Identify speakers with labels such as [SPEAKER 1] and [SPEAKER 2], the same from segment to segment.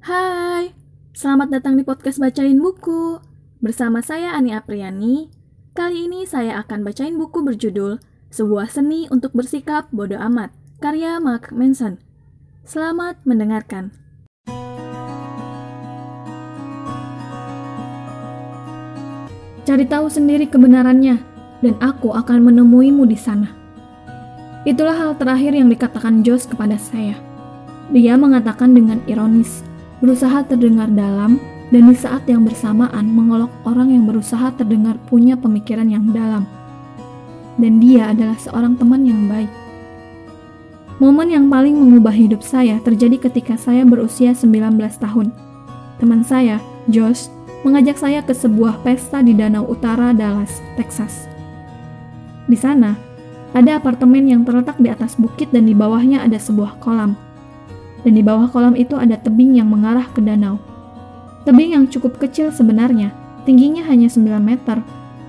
[SPEAKER 1] Hai, selamat datang di podcast Bacain Buku. Bersama saya Ani Apriani. Kali ini saya akan bacain buku berjudul Sebuah Seni untuk Bersikap Bodoh Amat, karya Mark Manson. Selamat mendengarkan. Cari tahu sendiri kebenarannya, dan aku akan menemuimu di sana. Itulah hal terakhir yang dikatakan Josh kepada saya. Dia mengatakan dengan ironis, berusaha terdengar dalam, dan di saat yang bersamaan mengolok orang yang berusaha terdengar punya pemikiran yang dalam. Dan dia adalah seorang teman yang baik. Momen yang paling mengubah hidup saya terjadi ketika saya berusia 19 tahun. Teman saya, Josh, mengajak saya ke sebuah pesta di Danau Utara Dallas, Texas. Di sana, ada apartemen yang terletak di atas bukit dan di bawahnya ada sebuah kolam. Dan di bawah kolam itu ada tebing yang mengarah ke danau. Tebing yang cukup kecil sebenarnya, tingginya hanya 9 meter,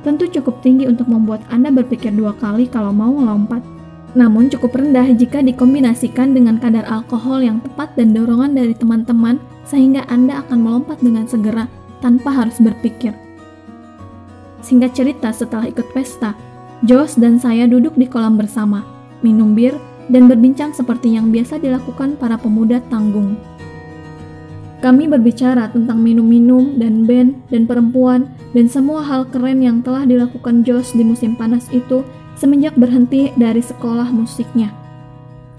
[SPEAKER 1] tentu cukup tinggi untuk membuat Anda berpikir dua kali kalau mau melompat. Namun cukup rendah jika dikombinasikan dengan kadar alkohol yang tepat dan dorongan dari teman-teman sehingga Anda akan melompat dengan segera tanpa harus berpikir. Singkat cerita setelah ikut pesta, Josh dan saya duduk di kolam bersama, minum bir, dan berbincang seperti yang biasa dilakukan para pemuda tanggung. Kami berbicara tentang minum-minum dan band dan perempuan dan semua hal keren yang telah dilakukan Josh di musim panas itu semenjak berhenti dari sekolah musiknya.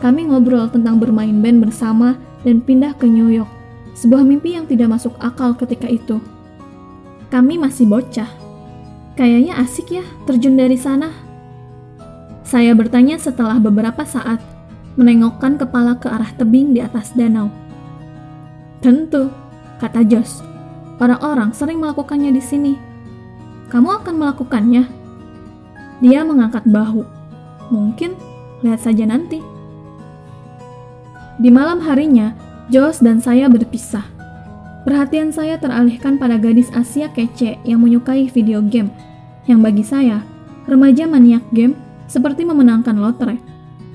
[SPEAKER 1] Kami ngobrol tentang bermain band bersama dan pindah ke New York, sebuah mimpi yang tidak masuk akal ketika itu. Kami masih bocah. Kayaknya asik ya terjun dari sana. Saya bertanya setelah beberapa saat, menengokkan kepala ke arah tebing di atas danau. Tentu, kata Josh. Orang-orang sering melakukannya di sini. Kamu akan melakukannya? Dia mengangkat bahu. Mungkin, lihat saja nanti. Di malam harinya, Josh dan saya berpisah. Perhatian saya teralihkan pada gadis Asia kece yang menyukai video game, yang bagi saya, remaja maniak game seperti memenangkan lotre.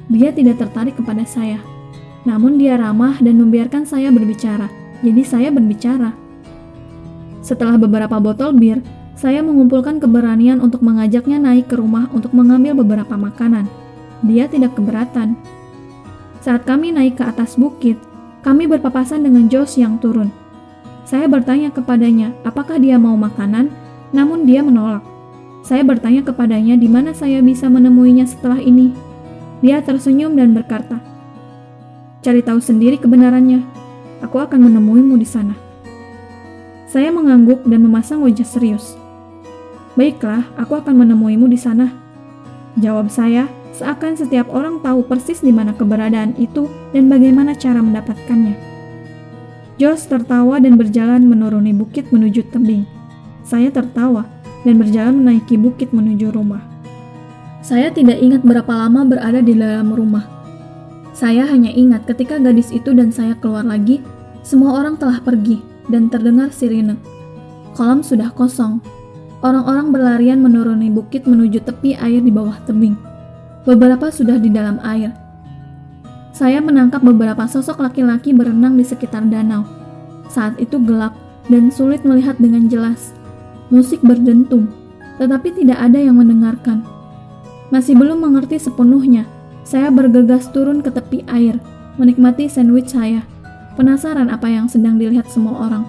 [SPEAKER 1] Dia tidak tertarik kepada saya, namun dia ramah dan membiarkan saya berbicara, jadi saya berbicara. Setelah beberapa botol bir, saya mengumpulkan keberanian untuk mengajaknya naik ke rumah untuk mengambil beberapa makanan. Dia tidak keberatan. Saat kami naik ke atas bukit, kami berpapasan dengan Josh yang turun. Saya bertanya kepadanya apakah dia mau makanan, namun dia menolak. Saya bertanya kepadanya di mana saya bisa menemuinya setelah ini. Dia tersenyum dan berkata, "Cari tahu sendiri kebenarannya. Aku akan menemuimu di sana." Saya mengangguk dan memasang wajah serius. "Baiklah, aku akan menemuimu di sana." Jawab saya, seakan setiap orang tahu persis di mana keberadaan itu dan bagaimana cara mendapatkannya. Josh tertawa dan berjalan menuruni bukit menuju tebing. Saya tertawa dan berjalan menaiki bukit menuju rumah. Saya tidak ingat berapa lama berada di dalam rumah. Saya hanya ingat ketika gadis itu dan saya keluar lagi, semua orang telah pergi dan terdengar sirine. Kolam sudah kosong. Orang-orang berlarian menuruni bukit menuju tepi air di bawah tebing. Beberapa sudah di dalam air, saya menangkap beberapa sosok laki-laki berenang di sekitar danau. Saat itu gelap dan sulit melihat dengan jelas. Musik berdentum, tetapi tidak ada yang mendengarkan. Masih belum mengerti sepenuhnya, saya bergegas turun ke tepi air, menikmati sandwich saya. Penasaran apa yang sedang dilihat semua orang.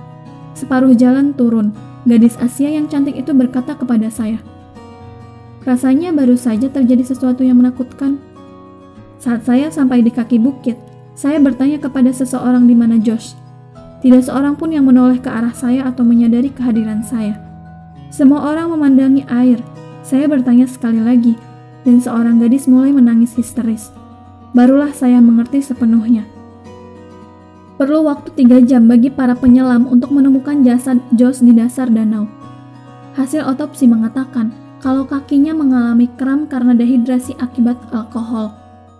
[SPEAKER 1] Separuh jalan turun, gadis Asia yang cantik itu berkata kepada saya, Rasanya baru saja terjadi sesuatu yang menakutkan. Saat saya sampai di kaki bukit, saya bertanya kepada seseorang di mana Josh. Tidak seorang pun yang menoleh ke arah saya atau menyadari kehadiran saya. Semua orang memandangi air. Saya bertanya sekali lagi, dan seorang gadis mulai menangis histeris. Barulah saya mengerti sepenuhnya. Perlu waktu tiga jam bagi para penyelam untuk menemukan jasad Josh di dasar danau. Hasil otopsi mengatakan kalau kakinya mengalami kram karena dehidrasi akibat alkohol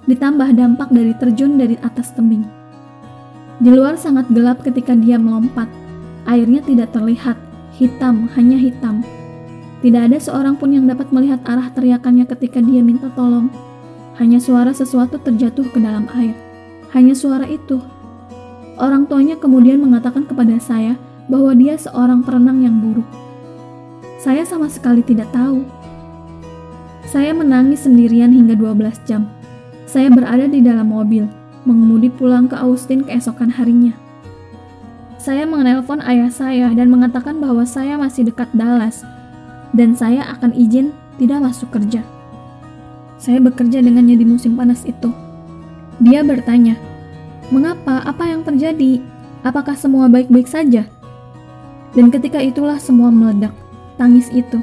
[SPEAKER 1] ditambah dampak dari terjun dari atas tebing. Di luar sangat gelap ketika dia melompat. Airnya tidak terlihat, hitam, hanya hitam. Tidak ada seorang pun yang dapat melihat arah teriakannya ketika dia minta tolong. Hanya suara sesuatu terjatuh ke dalam air. Hanya suara itu. Orang tuanya kemudian mengatakan kepada saya bahwa dia seorang perenang yang buruk. Saya sama sekali tidak tahu. Saya menangis sendirian hingga 12 jam. Saya berada di dalam mobil, mengemudi pulang ke Austin keesokan harinya. Saya menelpon ayah saya dan mengatakan bahwa saya masih dekat Dallas dan saya akan izin tidak masuk kerja. Saya bekerja dengannya di musim panas itu. Dia bertanya, "Mengapa? Apa yang terjadi? Apakah semua baik-baik saja?" Dan ketika itulah semua meledak, tangis itu.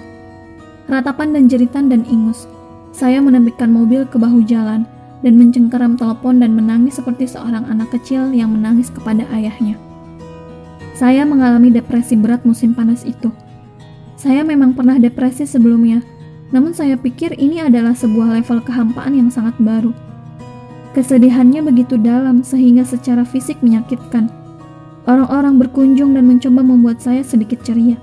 [SPEAKER 1] Ratapan dan jeritan dan ingus. Saya menempatkan mobil ke bahu jalan dan mencengkeram telepon dan menangis seperti seorang anak kecil yang menangis kepada ayahnya. Saya mengalami depresi berat musim panas itu. Saya memang pernah depresi sebelumnya, namun saya pikir ini adalah sebuah level kehampaan yang sangat baru. Kesedihannya begitu dalam sehingga secara fisik menyakitkan. Orang-orang berkunjung dan mencoba membuat saya sedikit ceria.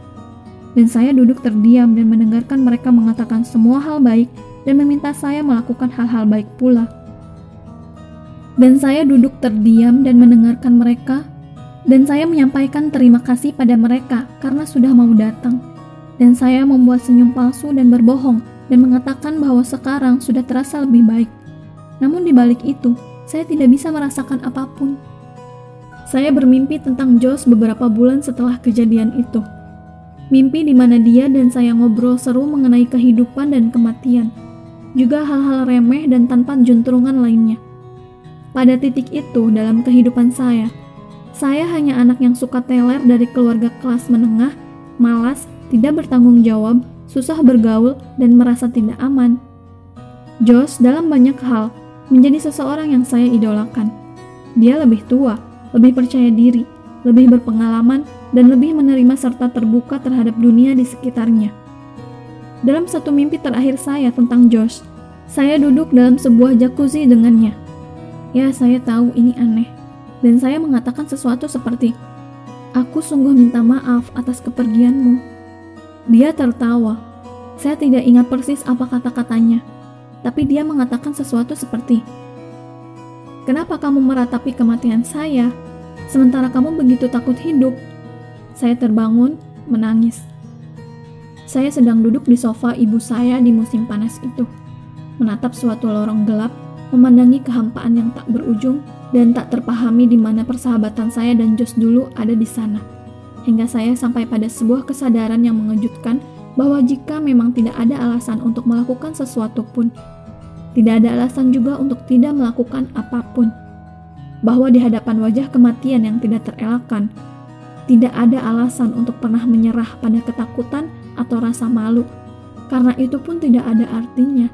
[SPEAKER 1] Dan saya duduk terdiam dan mendengarkan mereka mengatakan semua hal baik dan meminta saya melakukan hal-hal baik pula. Dan saya duduk terdiam dan mendengarkan mereka dan saya menyampaikan terima kasih pada mereka karena sudah mau datang. Dan saya membuat senyum palsu dan berbohong dan mengatakan bahwa sekarang sudah terasa lebih baik. Namun di balik itu, saya tidak bisa merasakan apa pun. Saya bermimpi tentang Josh beberapa bulan setelah kejadian itu. Mimpi di mana dia dan saya ngobrol seru mengenai kehidupan dan kematian. Juga hal-hal remeh dan tanpa juntrungan lainnya. Pada titik itu dalam kehidupan saya, saya hanya anak yang suka teler dari keluarga kelas menengah, malas, tidak bertanggung jawab, susah bergaul, dan merasa tidak aman. Josh dalam banyak hal menjadi seseorang yang saya idolakan. Dia lebih tua, lebih percaya diri, lebih berpengalaman, dan lebih menerima serta terbuka terhadap dunia di sekitarnya. Dalam satu mimpi terakhir saya tentang Josh, saya duduk dalam sebuah jacuzzi dengannya. Ya, saya tahu ini aneh dan saya mengatakan sesuatu seperti, Aku sungguh minta maaf atas kepergianmu. Dia tertawa. Saya tidak ingat persis apa kata-katanya, tapi dia mengatakan sesuatu seperti, Kenapa kamu meratapi kematian saya, sementara kamu begitu takut hidup? Saya terbangun, menangis. Saya sedang duduk di sofa ibu saya di musim panas itu, menatap suatu lorong gelap, memandangi kehampaan yang tak berujung dan tak terpahami di mana persahabatan saya dan Jos dulu ada di sana. Hingga saya sampai pada sebuah kesadaran yang mengejutkan bahwa jika memang tidak ada alasan untuk melakukan sesuatu pun, tidak ada alasan juga untuk tidak melakukan apa pun. Bahwa di hadapan wajah kematian yang tidak terelakkan, tidak ada alasan untuk pernah menyerah pada ketakutan atau rasa malu, karena itu pun tidak ada artinya.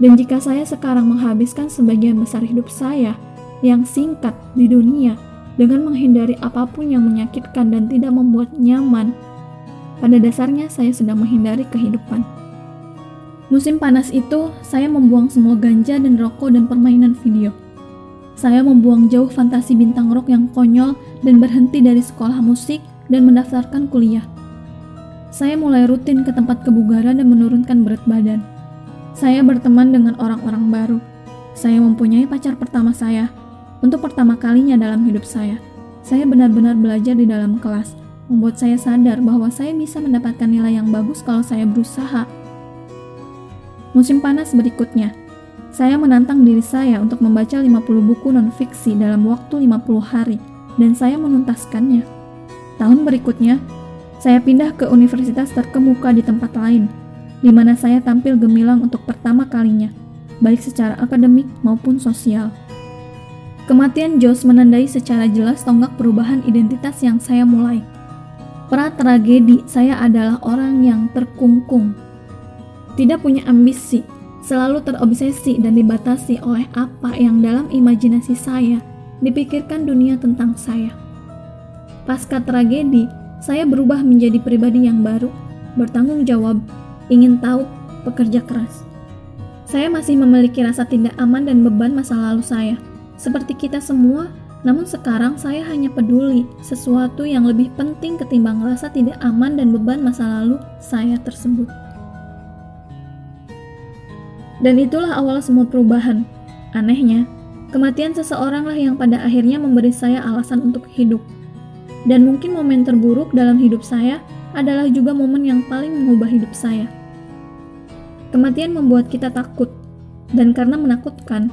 [SPEAKER 1] Dan jika saya sekarang menghabiskan sebagian besar hidup saya yang singkat di dunia dengan menghindari apa pun yang menyakitkan dan tidak membuat nyaman. Pada dasarnya, saya sedang menghindari kehidupan. Musim panas itu, saya membuang semua ganja dan rokok dan permainan video. Saya membuang jauh fantasi bintang rock yang konyol dan berhenti dari sekolah musik dan mendaftarkan kuliah. Saya mulai rutin ke tempat kebugaran dan menurunkan berat badan. Saya berteman dengan orang-orang baru. Saya mempunyai pacar pertama saya untuk pertama kalinya dalam hidup saya, saya benar-benar belajar di dalam kelas, membuat saya sadar bahwa saya bisa mendapatkan nilai yang bagus kalau saya berusaha. Musim panas berikutnya, saya menantang diri saya untuk membaca 50 buku non-fiksi dalam waktu 50 hari, dan saya menuntaskannya. Tahun berikutnya, saya pindah ke universitas terkemuka di tempat lain, di mana saya tampil gemilang untuk pertama kalinya, baik secara akademik maupun sosial. Kematian Josh menandai secara jelas tonggak perubahan identitas yang saya mulai. Pra tragedi, saya adalah orang yang terkungkung, tidak punya ambisi, selalu terobsesi dan dibatasi oleh apa yang dalam imajinasi saya dipikirkan dunia tentang saya. Pasca tragedi, saya berubah menjadi pribadi yang baru, bertanggung jawab, ingin tahu, bekerja keras. Saya masih memiliki rasa tidak aman dan beban masa lalu saya seperti kita semua, namun sekarang saya hanya peduli sesuatu yang lebih penting ketimbang rasa tidak aman dan beban masa lalu saya tersebut. Dan itulah awal semua perubahan. Anehnya, Kematian seseoranglah yang pada akhirnya memberi saya alasan untuk hidup. Dan mungkin momen terburuk dalam hidup saya adalah juga momen yang paling mengubah hidup saya. Kematian membuat kita takut, dan karena menakutkan,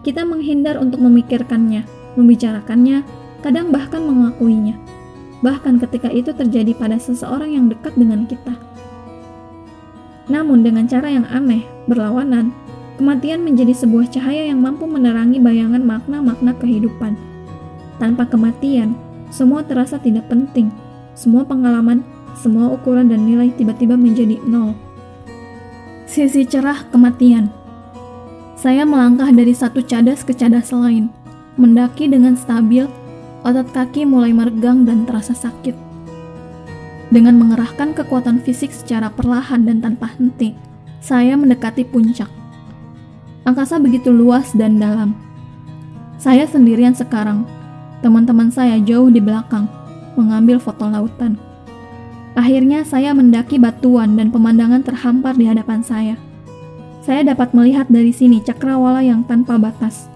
[SPEAKER 1] kita menghindar untuk memikirkannya, membicarakannya, kadang bahkan mengakuinya. Bahkan ketika itu terjadi pada seseorang yang dekat dengan kita. Namun dengan cara yang aneh, berlawanan, Kematian menjadi sebuah cahaya yang mampu menerangi bayangan makna-makna kehidupan. Tanpa kematian, semua terasa tidak penting. Semua pengalaman, semua ukuran dan nilai tiba-tiba menjadi nol. Sisi cerah kematian. Saya melangkah dari satu cadas ke cadas lain, mendaki dengan stabil, otot kaki mulai meregang dan terasa sakit. Dengan mengerahkan kekuatan fisik secara perlahan dan tanpa henti, saya mendekati puncak. Angkasa begitu luas dan dalam. Saya sendirian sekarang. Teman-teman saya jauh di belakang, mengambil foto lautan. Akhirnya saya mendaki batuan dan pemandangan terhampar di hadapan saya. Saya dapat melihat dari sini cakrawala yang tanpa batas.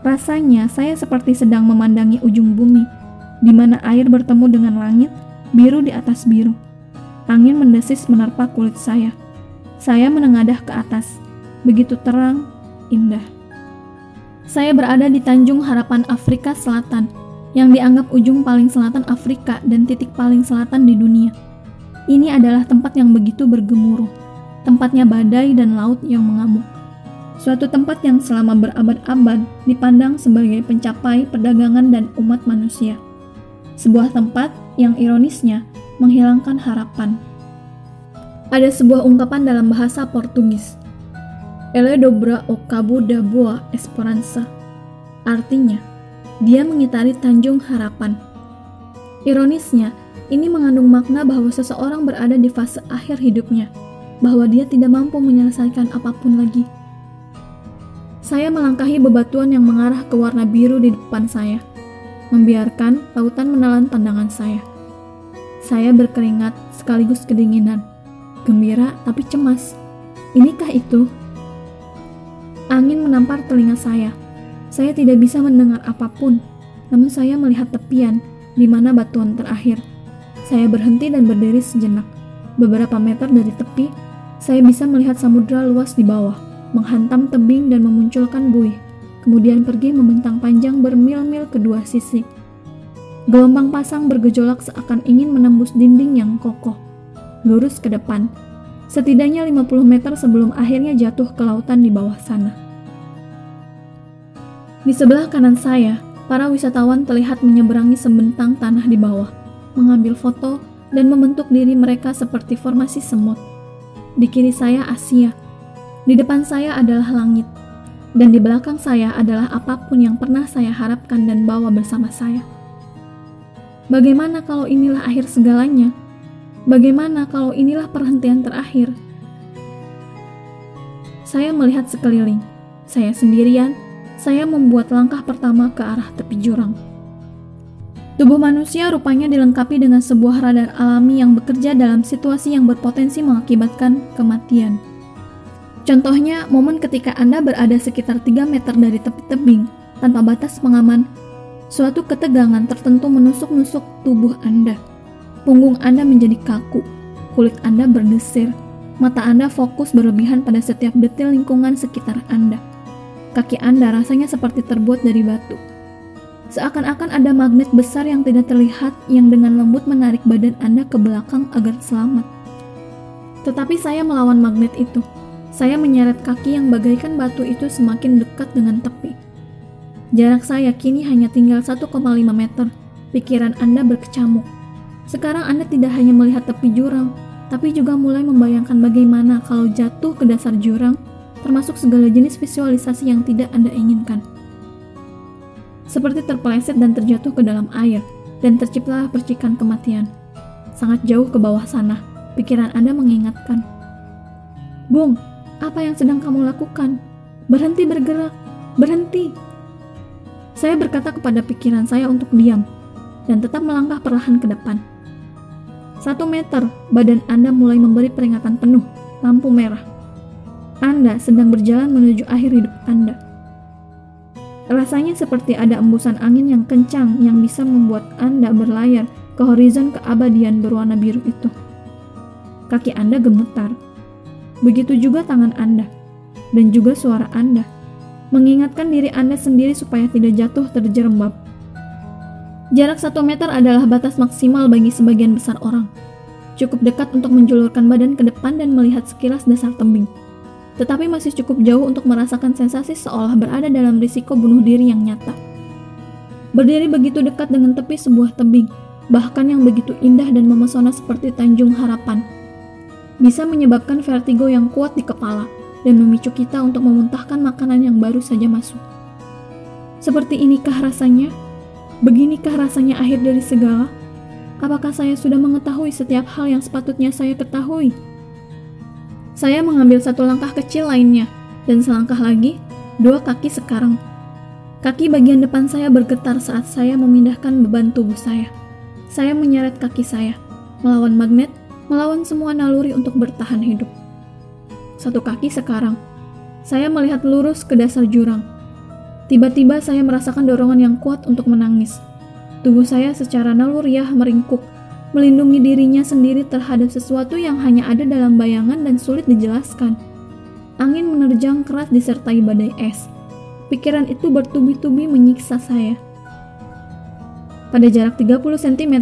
[SPEAKER 1] Rasanya saya seperti sedang memandangi ujung bumi, di mana air bertemu dengan langit, biru di atas biru. Angin mendesis menerpa kulit saya. Saya menengadah ke atas begitu terang, indah. Saya berada di Tanjung Harapan Afrika Selatan, yang dianggap ujung paling selatan Afrika dan titik paling selatan di dunia. Ini adalah tempat yang begitu bergemuruh, tempatnya badai dan laut yang mengamuk. Suatu tempat yang selama berabad-abad dipandang sebagai pencapai perdagangan dan umat manusia. Sebuah tempat yang ironisnya menghilangkan harapan. Ada sebuah ungkapan dalam bahasa Portugis Ele dobra o cabo da boa esperança. Artinya, dia mengitari Tanjung Harapan. Ironisnya, ini mengandung makna bahwa seseorang berada di fase akhir hidupnya, bahwa dia tidak mampu menyelesaikan apa pun lagi. Saya melangkahi bebatuan yang mengarah ke warna biru di depan saya, membiarkan lautan menelan pandangan saya. Saya berkeringat sekaligus kedinginan, gembira tapi cemas. Inikah itu? Angin menampar telinga saya. Saya tidak bisa mendengar apa pun, namun saya melihat tepian di mana batuan terakhir. Saya berhenti dan berdiri sejenak. Beberapa meter dari tepi, saya bisa melihat samudera luas di bawah, menghantam tebing dan memunculkan buih, kemudian pergi membentang panjang bermil-mil kedua sisi. Gelombang pasang bergejolak seakan ingin menembus dinding yang kokoh, lurus ke depan, setidaknya 50 meter sebelum akhirnya jatuh ke lautan di bawah sana. Di sebelah kanan saya, para wisatawan terlihat menyeberangi sebentang tanah di bawah, mengambil foto dan membentuk diri mereka seperti formasi semut. Di kiri saya Asia, di depan saya adalah langit, dan di belakang saya adalah apa pun yang pernah saya harapkan dan bawa bersama saya. Bagaimana kalau inilah akhir segalanya? Bagaimana kalau inilah perhentian terakhir? Saya melihat sekeliling. Saya sendirian. Saya membuat langkah pertama ke arah tepi jurang. Tubuh manusia rupanya dilengkapi dengan sebuah radar alami yang bekerja dalam situasi yang berpotensi mengakibatkan kematian. Contohnya, momen ketika Anda berada sekitar 3 meter dari tepi tebing, tanpa batas pengaman, suatu ketegangan tertentu menusuk-nusuk tubuh Anda Punggung Anda menjadi kaku, kulit Anda berdesir, mata Anda fokus berlebihan pada setiap detil lingkungan sekitar Anda. Kaki Anda rasanya seperti terbuat dari batu. Seakan-akan ada magnet besar yang tidak terlihat yang dengan lembut menarik badan Anda ke belakang agar selamat. Tetapi saya melawan magnet itu. Saya menyeret kaki yang bagaikan batu itu semakin dekat dengan tepi. Jarak saya kini hanya tinggal 1,5 meter. Pikiran Anda berkecamuk sekarang Anda tidak hanya melihat tepi jurang, tapi juga mulai membayangkan bagaimana kalau jatuh ke dasar jurang, termasuk segala jenis visualisasi yang tidak Anda inginkan. Seperti terpeleset dan terjatuh ke dalam air, dan terciptalah percikan kematian. Sangat jauh ke bawah sana, pikiran Anda mengingatkan. Bung, apa yang sedang kamu lakukan? Berhenti bergerak, berhenti. Saya berkata kepada pikiran saya untuk diam, dan tetap melangkah perlahan ke depan. Satu meter, badan Anda mulai memberi peringatan penuh, lampu merah. Anda sedang berjalan menuju akhir hidup Anda. Rasanya seperti ada embusan angin yang kencang yang bisa membuat Anda berlayar ke horizon keabadian berwarna biru itu. Kaki Anda gemetar. Begitu juga tangan Anda dan juga suara Anda. Mengingatkan diri Anda sendiri supaya tidak jatuh terjerembab. Jarak satu meter adalah batas maksimal bagi sebagian besar orang. Cukup dekat untuk menjulurkan badan ke depan dan melihat sekilas dasar tembing tetapi masih cukup jauh untuk merasakan sensasi seolah berada dalam risiko bunuh diri yang nyata. Berdiri begitu dekat dengan tepi sebuah tebing, bahkan yang begitu indah dan memesona seperti Tanjung Harapan, bisa menyebabkan vertigo yang kuat di kepala dan memicu kita untuk memuntahkan makanan yang baru saja masuk. Seperti inikah rasanya? Beginikah rasanya akhir dari segala? Apakah saya sudah mengetahui setiap hal yang sepatutnya saya ketahui? Saya mengambil satu langkah kecil lainnya, dan selangkah lagi, dua kaki sekarang. Kaki bagian depan saya bergetar saat saya memindahkan beban tubuh saya. Saya menyeret kaki saya, melawan magnet, melawan semua naluri untuk bertahan hidup. Satu kaki sekarang, saya melihat lurus ke dasar jurang. Tiba-tiba saya merasakan dorongan yang kuat untuk menangis. Tubuh saya secara naluriah meringkuk melindungi dirinya sendiri terhadap sesuatu yang hanya ada dalam bayangan dan sulit dijelaskan. Angin menerjang keras disertai badai es. Pikiran itu bertubi-tubi menyiksa saya. Pada jarak 30 cm,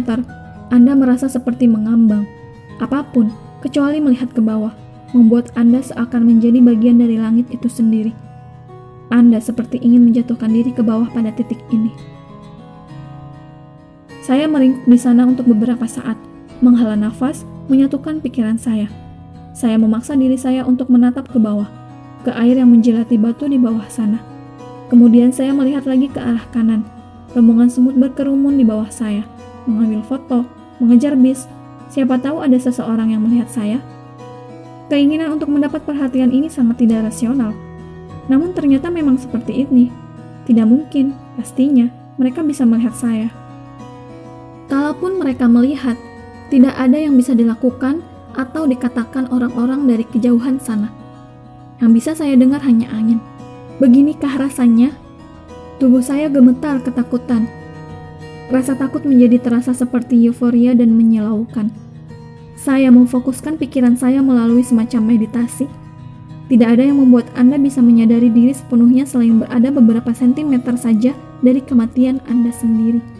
[SPEAKER 1] Anda merasa seperti mengambang. Apa pun, kecuali melihat ke bawah, membuat Anda seakan menjadi bagian dari langit itu sendiri. Anda seperti ingin menjatuhkan diri ke bawah pada titik ini. Saya meringkuk di sana untuk beberapa saat, menghela nafas, menyatukan pikiran saya. Saya memaksa diri saya untuk menatap ke bawah, ke air yang menjilati batu di bawah sana. Kemudian saya melihat lagi ke arah kanan. Rombongan semut berkerumun di bawah saya, mengambil foto, mengejar bis. Siapa tahu ada seseorang yang melihat saya. Keinginan untuk mendapat perhatian ini sangat tidak rasional. Namun ternyata memang seperti ini. Tidak mungkin, pastinya, mereka bisa melihat saya. Kalaupun mereka melihat, tidak ada yang bisa dilakukan atau dikatakan orang-orang dari kejauhan sana. Yang bisa saya dengar hanya angin. Beginikah rasanya? Tubuh saya gemetar ketakutan. Rasa takut menjadi terasa seperti euforia dan menyilaukan. Saya memfokuskan pikiran saya melalui semacam meditasi. Tidak ada yang membuat Anda bisa menyadari diri sepenuhnya selain berada beberapa sentimeter saja dari kematian Anda sendiri.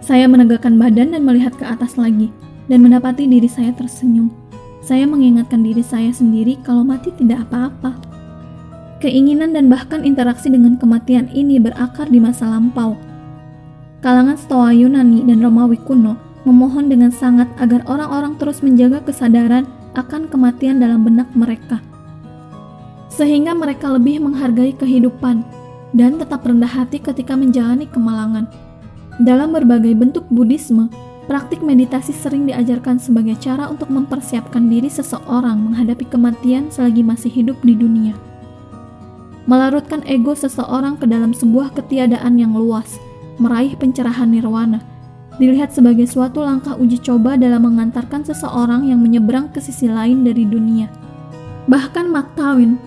[SPEAKER 1] Saya menegakkan badan dan melihat ke atas lagi, dan mendapati diri saya tersenyum. Saya mengingatkan diri saya sendiri kalau mati tidak apa-apa. Keinginan dan bahkan interaksi dengan kematian ini berakar di masa lampau. Kalangan Stoa Yunani dan Romawi kuno memohon dengan sangat agar orang-orang terus menjaga kesadaran akan kematian dalam benak mereka. Sehingga mereka lebih menghargai kehidupan dan tetap rendah hati ketika menjalani kemalangan. Dalam berbagai bentuk Buddhisme, praktik meditasi sering diajarkan sebagai cara untuk mempersiapkan diri seseorang menghadapi kematian selagi masih hidup di dunia. Melarutkan ego seseorang ke dalam sebuah ketiadaan yang luas, meraih pencerahan nirwana, dilihat sebagai suatu langkah uji coba dalam mengantarkan seseorang yang menyeberang ke sisi lain dari dunia. Bahkan Mark Twain,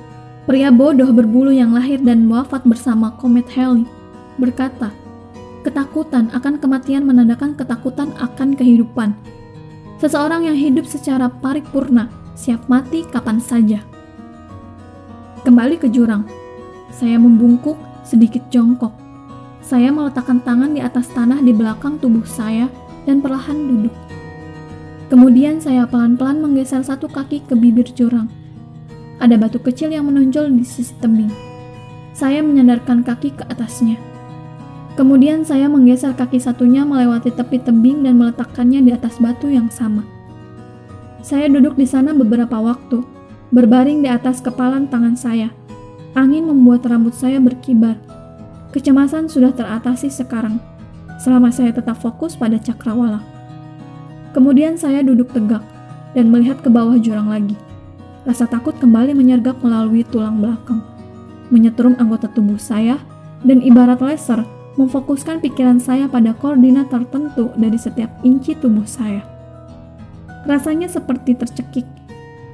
[SPEAKER 1] pria bodoh berbulu yang lahir dan wafat bersama komet Halley, berkata, Ketakutan akan kematian menandakan ketakutan akan kehidupan. Seseorang yang hidup secara paripurna, siap mati kapan saja. Kembali ke jurang. Saya membungkuk, sedikit jongkok. Saya meletakkan tangan di atas tanah di belakang tubuh saya dan perlahan duduk. Kemudian saya pelan-pelan menggeser satu kaki ke bibir jurang. Ada batu kecil yang menonjol di sisi tebing. Saya menyandarkan kaki ke atasnya Kemudian saya menggeser kaki satunya melewati tepi tebing dan meletakkannya di atas batu yang sama. Saya duduk di sana beberapa waktu, berbaring di atas kepalan tangan saya. Angin membuat rambut saya berkibar. Kecemasan sudah teratasi sekarang, selama saya tetap fokus pada cakrawala. Kemudian saya duduk tegak dan melihat ke bawah jurang lagi. Rasa takut kembali menyergap melalui tulang belakang, menyetrum anggota tubuh saya, dan ibarat laser memfokuskan pikiran saya pada koordinat tertentu dari setiap inci tubuh saya. Rasanya seperti tercekik,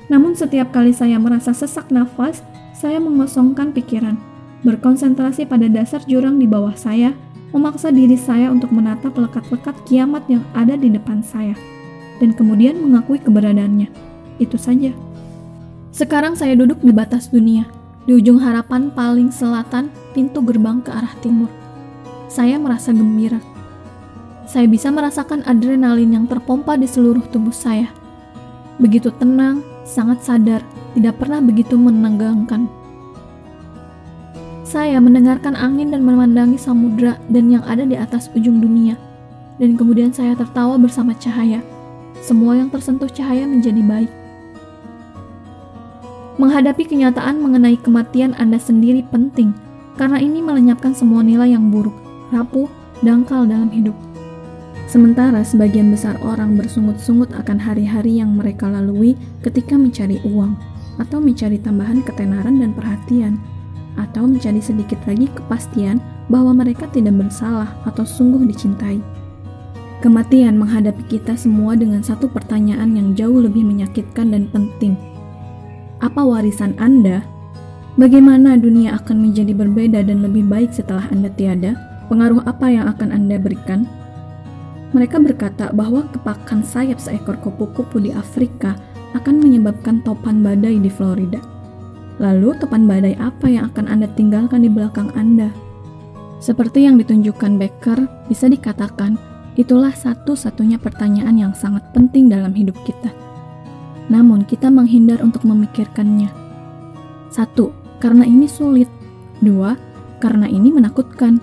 [SPEAKER 1] namun setiap kali saya merasa sesak nafas, saya mengosongkan pikiran. berkonsentrasi pada dasar jurang di bawah saya, memaksa diri saya untuk menatap lekat-lekat kiamat yang ada di depan saya, dan kemudian mengakui keberadaannya. Itu saja. Sekarang saya duduk di batas dunia, di ujung harapan paling selatan, pintu gerbang ke arah timur. Saya merasa gembira. Saya bisa merasakan adrenalin yang terpompa di seluruh tubuh saya. Begitu tenang, sangat sadar, tidak pernah begitu menegangkan. Saya mendengarkan angin dan memandangi samudra dan yang ada di atas ujung dunia. Dan kemudian saya tertawa bersama cahaya. Semua yang tersentuh cahaya menjadi baik. Menghadapi kenyataan mengenai kematian Anda sendiri penting, karena ini melenyapkan semua nilai yang buruk, rapuh, dangkal dalam hidup. Sementara sebagian besar orang bersungut-sungut akan hari-hari yang mereka lalui ketika mencari uang, atau mencari tambahan ketenaran dan perhatian, atau mencari sedikit lagi kepastian bahwa mereka tidak bersalah atau sungguh dicintai. Kematian menghadapi kita semua dengan satu pertanyaan yang jauh lebih menyakitkan dan penting – apa warisan Anda? Bagaimana dunia akan menjadi berbeda dan lebih baik setelah Anda tiada? Pengaruh apa yang akan Anda berikan? Mereka berkata bahwa kepakan sayap seekor kupu-kupu di Afrika akan menyebabkan topan badai di Florida. Lalu, topan badai apa yang akan Anda tinggalkan di belakang Anda? Seperti yang ditunjukkan Becker, bisa dikatakan itulah satu-satunya pertanyaan yang sangat penting dalam hidup kita namun kita menghindar untuk memikirkannya. Satu, karena ini sulit. Dua, karena ini menakutkan.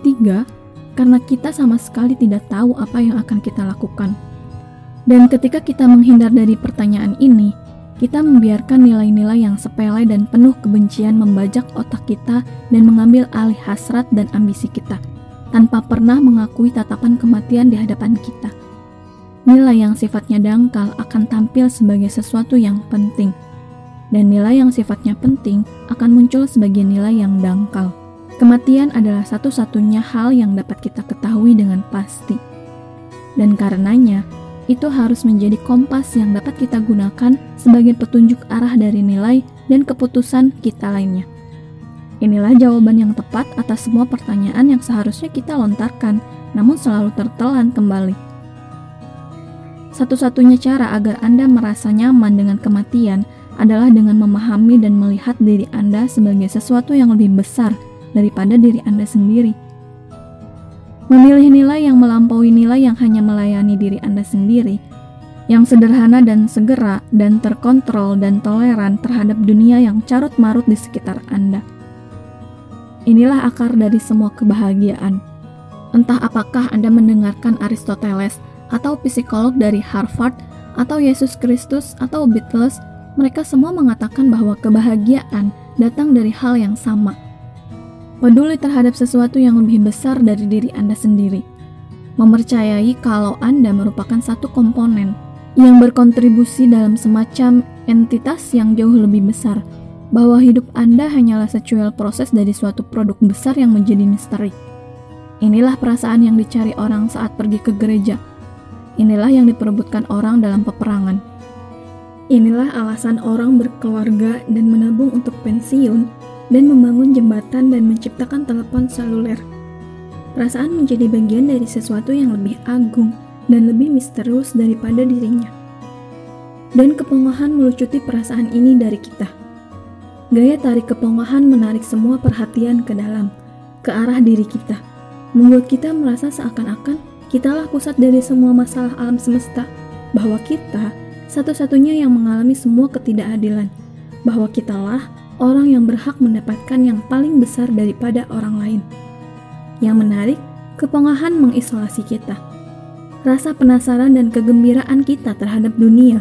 [SPEAKER 1] Tiga, karena kita sama sekali tidak tahu apa yang akan kita lakukan. Dan ketika kita menghindar dari pertanyaan ini, kita membiarkan nilai-nilai yang sepele dan penuh kebencian membajak otak kita dan mengambil alih hasrat dan ambisi kita, tanpa pernah mengakui tatapan kematian di hadapan kita nilai yang sifatnya dangkal akan tampil sebagai sesuatu yang penting, dan nilai yang sifatnya penting akan muncul sebagai nilai yang dangkal. Kematian adalah satu-satunya hal yang dapat kita ketahui dengan pasti, dan karenanya itu harus menjadi kompas yang dapat kita gunakan sebagai petunjuk arah dari nilai dan keputusan kita lainnya. Inilah jawaban yang tepat atas semua pertanyaan yang seharusnya kita lontarkan, namun selalu tertelan kembali. Satu-satunya cara agar Anda merasa nyaman dengan kematian adalah dengan memahami dan melihat diri Anda sebagai sesuatu yang lebih besar daripada diri Anda sendiri. Memilih nilai yang melampaui nilai yang hanya melayani diri Anda sendiri, yang sederhana dan segera dan terkontrol dan toleran terhadap dunia yang carut-marut di sekitar Anda. Inilah akar dari semua kebahagiaan. Entah apakah Anda mendengarkan Aristoteles atau psikolog dari Harvard, atau Yesus Kristus, atau Beatles, mereka semua mengatakan bahwa kebahagiaan datang dari hal yang sama. Peduli terhadap sesuatu yang lebih besar dari diri Anda sendiri. Mempercayai kalau Anda merupakan satu komponen yang berkontribusi dalam semacam entitas yang jauh lebih besar, bahwa hidup Anda hanyalah secuil proses dari suatu produk besar yang menjadi misteri. Inilah perasaan yang dicari orang saat pergi ke gereja, Inilah yang diperebutkan orang dalam peperangan. Inilah alasan orang berkeluarga dan menabung untuk pensiun dan membangun jembatan dan menciptakan telepon seluler. Perasaan menjadi bagian dari sesuatu yang lebih agung dan lebih misterius daripada dirinya. Dan kepongahan melucuti perasaan ini dari kita. Gaya tarik kepongahan menarik semua perhatian ke dalam, ke arah diri kita, membuat kita merasa seakan-akan Kitalah pusat dari semua masalah alam semesta, bahwa kita satu-satunya yang mengalami semua ketidakadilan, bahwa kitalah orang yang berhak mendapatkan yang paling besar daripada orang lain. Yang menarik, kepongahan mengisolasi kita. Rasa penasaran dan kegembiraan kita terhadap dunia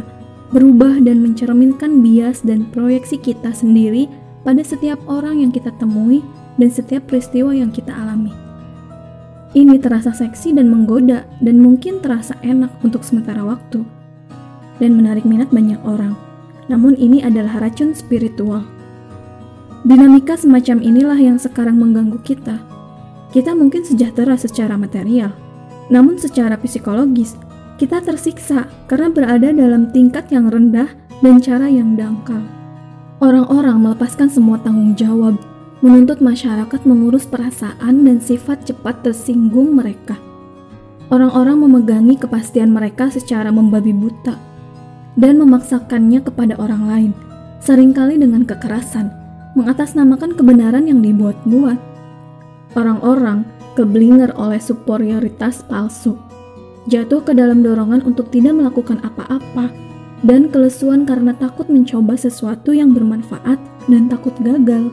[SPEAKER 1] berubah dan mencerminkan bias dan proyeksi kita sendiri pada setiap orang yang kita temui dan setiap peristiwa yang kita alami. Ini terasa seksi dan menggoda dan mungkin terasa enak untuk sementara waktu dan menarik minat banyak orang. Namun ini adalah racun spiritual. Dinamika semacam inilah yang sekarang mengganggu kita. Kita mungkin sejahtera secara material, namun secara psikologis kita tersiksa karena berada dalam tingkat yang rendah dan cara yang dangkal. Orang-orang melepaskan semua tanggung jawab, menuntut masyarakat mengurus perasaan dan sifat cepat tersinggung mereka. Orang-orang memegangi kepastian mereka secara membabi buta dan memaksakannya kepada orang lain, sering kali dengan kekerasan, mengatasnamakan kebenaran yang dibuat-buat. Orang-orang keblinger oleh superioritas palsu, jatuh ke dalam dorongan untuk tidak melakukan apa-apa, dan kelesuan karena takut mencoba sesuatu yang bermanfaat dan takut gagal.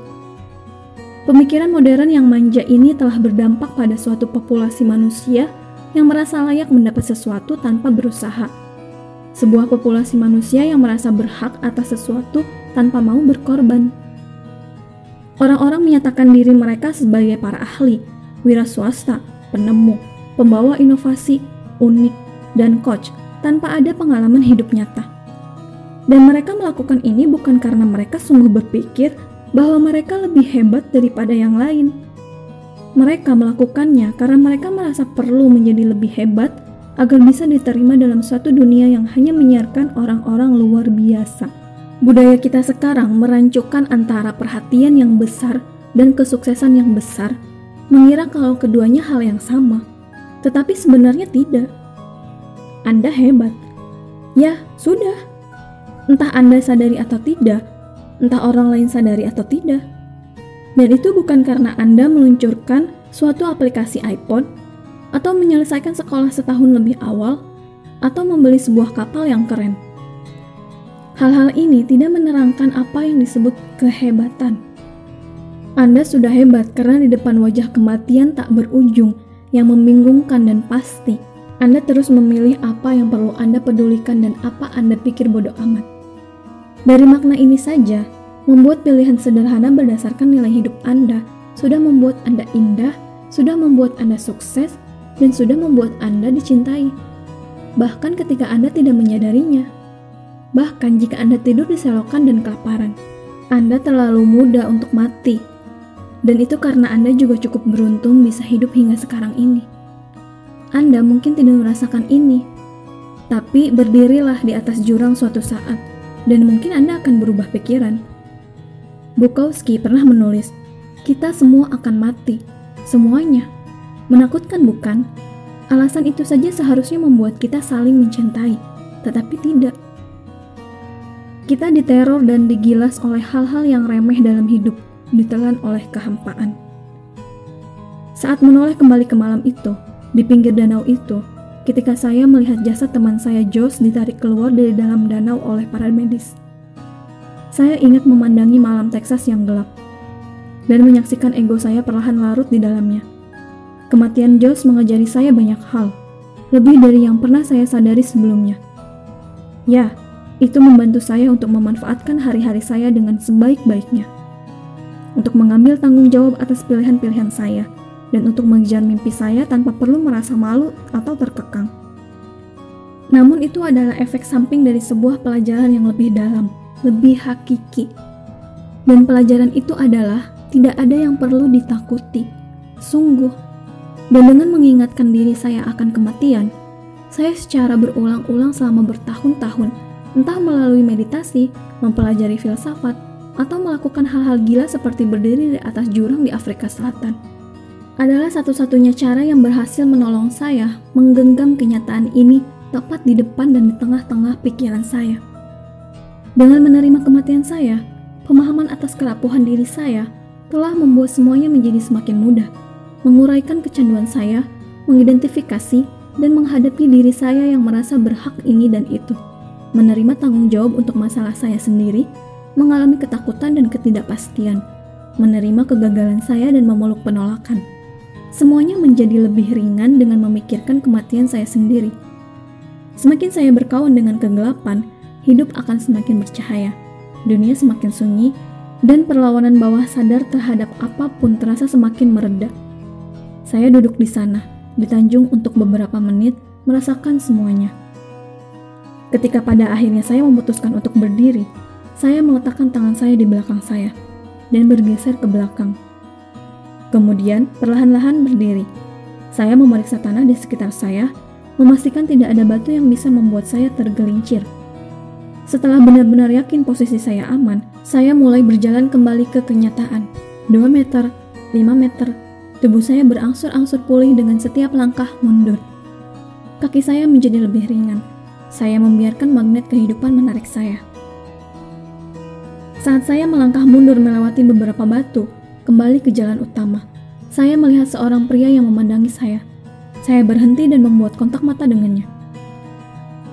[SPEAKER 1] Pemikiran modern yang manja ini telah berdampak pada suatu populasi manusia yang merasa layak mendapat sesuatu tanpa berusaha sebuah populasi manusia yang merasa berhak atas sesuatu tanpa mau berkorban. Orang-orang menyatakan diri mereka sebagai para ahli, wira swasta, penemu, pembawa inovasi, unik, dan coach tanpa ada pengalaman hidup nyata. Dan mereka melakukan ini bukan karena mereka sungguh berpikir bahwa mereka lebih hebat daripada yang lain. Mereka melakukannya karena mereka merasa perlu menjadi lebih hebat agar bisa diterima dalam suatu dunia yang hanya menyiarkan orang-orang luar biasa. Budaya kita sekarang merancukan antara perhatian yang besar dan kesuksesan yang besar, mengira kalau keduanya hal yang sama, tetapi sebenarnya tidak. Anda hebat. Ya, sudah. Entah Anda sadari atau tidak, entah orang lain sadari atau tidak. Dan itu bukan karena Anda meluncurkan suatu aplikasi iPod atau menyelesaikan sekolah setahun lebih awal, atau membeli sebuah kapal yang keren. Hal-hal ini tidak menerangkan apa yang disebut kehebatan. Anda sudah hebat karena di depan wajah kematian tak berujung yang membingungkan dan pasti. Anda terus memilih apa yang perlu Anda pedulikan dan apa Anda pikir bodoh amat. Dari makna ini saja, membuat pilihan sederhana berdasarkan nilai hidup Anda sudah membuat Anda indah, sudah membuat Anda sukses, dan sudah membuat Anda dicintai, bahkan ketika Anda tidak menyadarinya. Bahkan jika Anda tidur di selokan dan kelaparan, Anda terlalu muda untuk mati. Dan itu karena Anda juga cukup beruntung bisa hidup hingga sekarang ini. Anda mungkin tidak merasakan ini, tapi berdirilah di atas jurang suatu saat, dan mungkin Anda akan berubah pikiran. Bukowski pernah menulis, "Kita semua akan mati, semuanya." Menakutkan bukan? Alasan itu saja seharusnya membuat kita saling mencintai, tetapi tidak. Kita diteror dan digilas oleh hal-hal yang remeh dalam hidup, ditelan oleh kehampaan. Saat menoleh kembali ke malam itu, di pinggir danau itu, ketika saya melihat jasad teman saya Josh ditarik keluar dari dalam danau oleh para medis. Saya ingat memandangi malam Texas yang gelap, dan menyaksikan ego saya perlahan larut di dalamnya Kematian Josh mengajari saya banyak hal, lebih dari yang pernah saya sadari sebelumnya. Ya, itu membantu saya untuk memanfaatkan hari-hari saya dengan sebaik-baiknya. Untuk mengambil tanggung jawab atas pilihan-pilihan saya, dan untuk mengejar mimpi saya tanpa perlu merasa malu atau terkekang. Namun itu adalah efek samping dari sebuah pelajaran yang lebih dalam, lebih hakiki. Dan pelajaran itu adalah tidak ada yang perlu ditakuti. Sungguh, dan dengan mengingatkan diri saya akan kematian, saya secara berulang-ulang selama bertahun-tahun, entah melalui meditasi, mempelajari filsafat, atau melakukan hal-hal gila seperti berdiri di atas jurang di Afrika Selatan. Adalah satu-satunya cara yang berhasil menolong saya menggenggam kenyataan ini tepat di depan dan di tengah-tengah pikiran saya. Dengan menerima kematian saya, pemahaman atas kerapuhan diri saya telah membuat semuanya menjadi semakin mudah menguraikan kecanduan saya, mengidentifikasi, dan menghadapi diri saya yang merasa berhak ini dan itu, menerima tanggung jawab untuk masalah saya sendiri, mengalami ketakutan dan ketidakpastian, menerima kegagalan saya dan memeluk penolakan. Semuanya menjadi lebih ringan dengan memikirkan kematian saya sendiri. Semakin saya berkawan dengan kegelapan, hidup akan semakin bercahaya, dunia semakin sunyi, dan perlawanan bawah sadar terhadap apa pun terasa semakin meredah. Saya duduk di sana, di Tanjung untuk beberapa menit, merasakan semuanya. Ketika pada akhirnya saya memutuskan untuk berdiri, saya meletakkan tangan saya di belakang saya dan bergeser ke belakang. Kemudian, perlahan-lahan berdiri. Saya memeriksa tanah di sekitar saya, memastikan tidak ada batu yang bisa membuat saya tergelincir. Setelah benar-benar yakin posisi saya aman, saya mulai berjalan kembali ke kenyataan 2 meter, 5 meter, tubuh saya berangsur-angsur pulih dengan setiap langkah mundur. Kaki saya menjadi lebih ringan. Saya membiarkan magnet kehidupan menarik saya. Saat saya melangkah mundur melewati beberapa batu, kembali ke jalan utama, saya melihat seorang pria yang memandangi saya. Saya berhenti dan membuat kontak mata dengannya.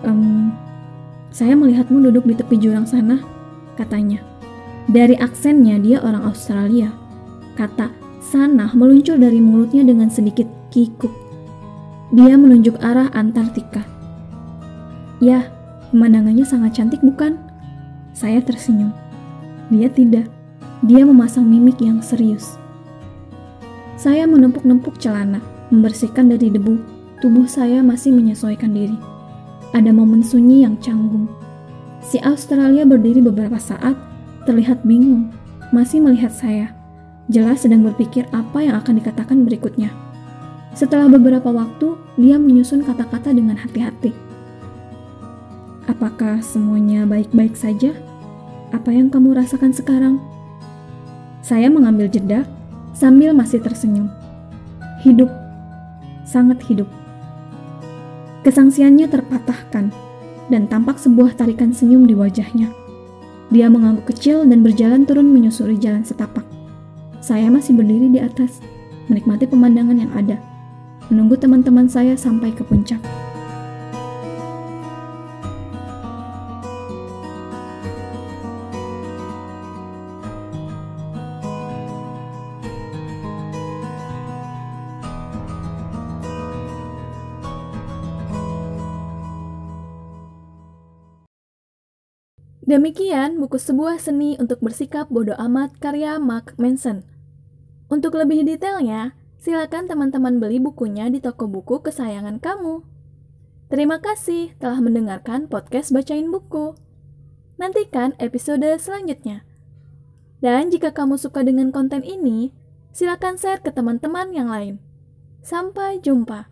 [SPEAKER 1] Um, saya melihatmu duduk di tepi jurang sana, katanya. Dari aksennya dia orang Australia. Kata sana meluncur dari mulutnya dengan sedikit kikuk. Dia menunjuk arah Antartika. Ya, pemandangannya sangat cantik bukan? Saya tersenyum. Dia tidak. Dia memasang mimik yang serius. Saya menempuk-nempuk celana, membersihkan dari debu. Tubuh saya masih menyesuaikan diri. Ada momen sunyi yang canggung. Si Australia berdiri beberapa saat, terlihat bingung, masih melihat saya. Jelas sedang berpikir apa yang akan dikatakan berikutnya. Setelah beberapa waktu, dia menyusun kata-kata dengan hati-hati. Apakah semuanya baik-baik saja? Apa yang kamu rasakan sekarang? Saya mengambil jeda sambil masih tersenyum. Hidup, sangat hidup. Kesangsiannya terpatahkan dan tampak sebuah tarikan senyum di wajahnya. Dia mengangguk kecil dan berjalan turun menyusuri jalan setapak. Saya masih berdiri di atas, menikmati pemandangan yang ada, menunggu teman-teman saya sampai ke puncak. Demikian buku sebuah seni untuk bersikap bodoh amat karya Mark Manson. Untuk lebih detailnya, silakan teman-teman beli bukunya di toko buku kesayangan kamu. Terima kasih telah mendengarkan podcast Bacain Buku. Nantikan episode selanjutnya. Dan jika kamu suka dengan konten ini, silakan share ke teman-teman yang lain. Sampai jumpa.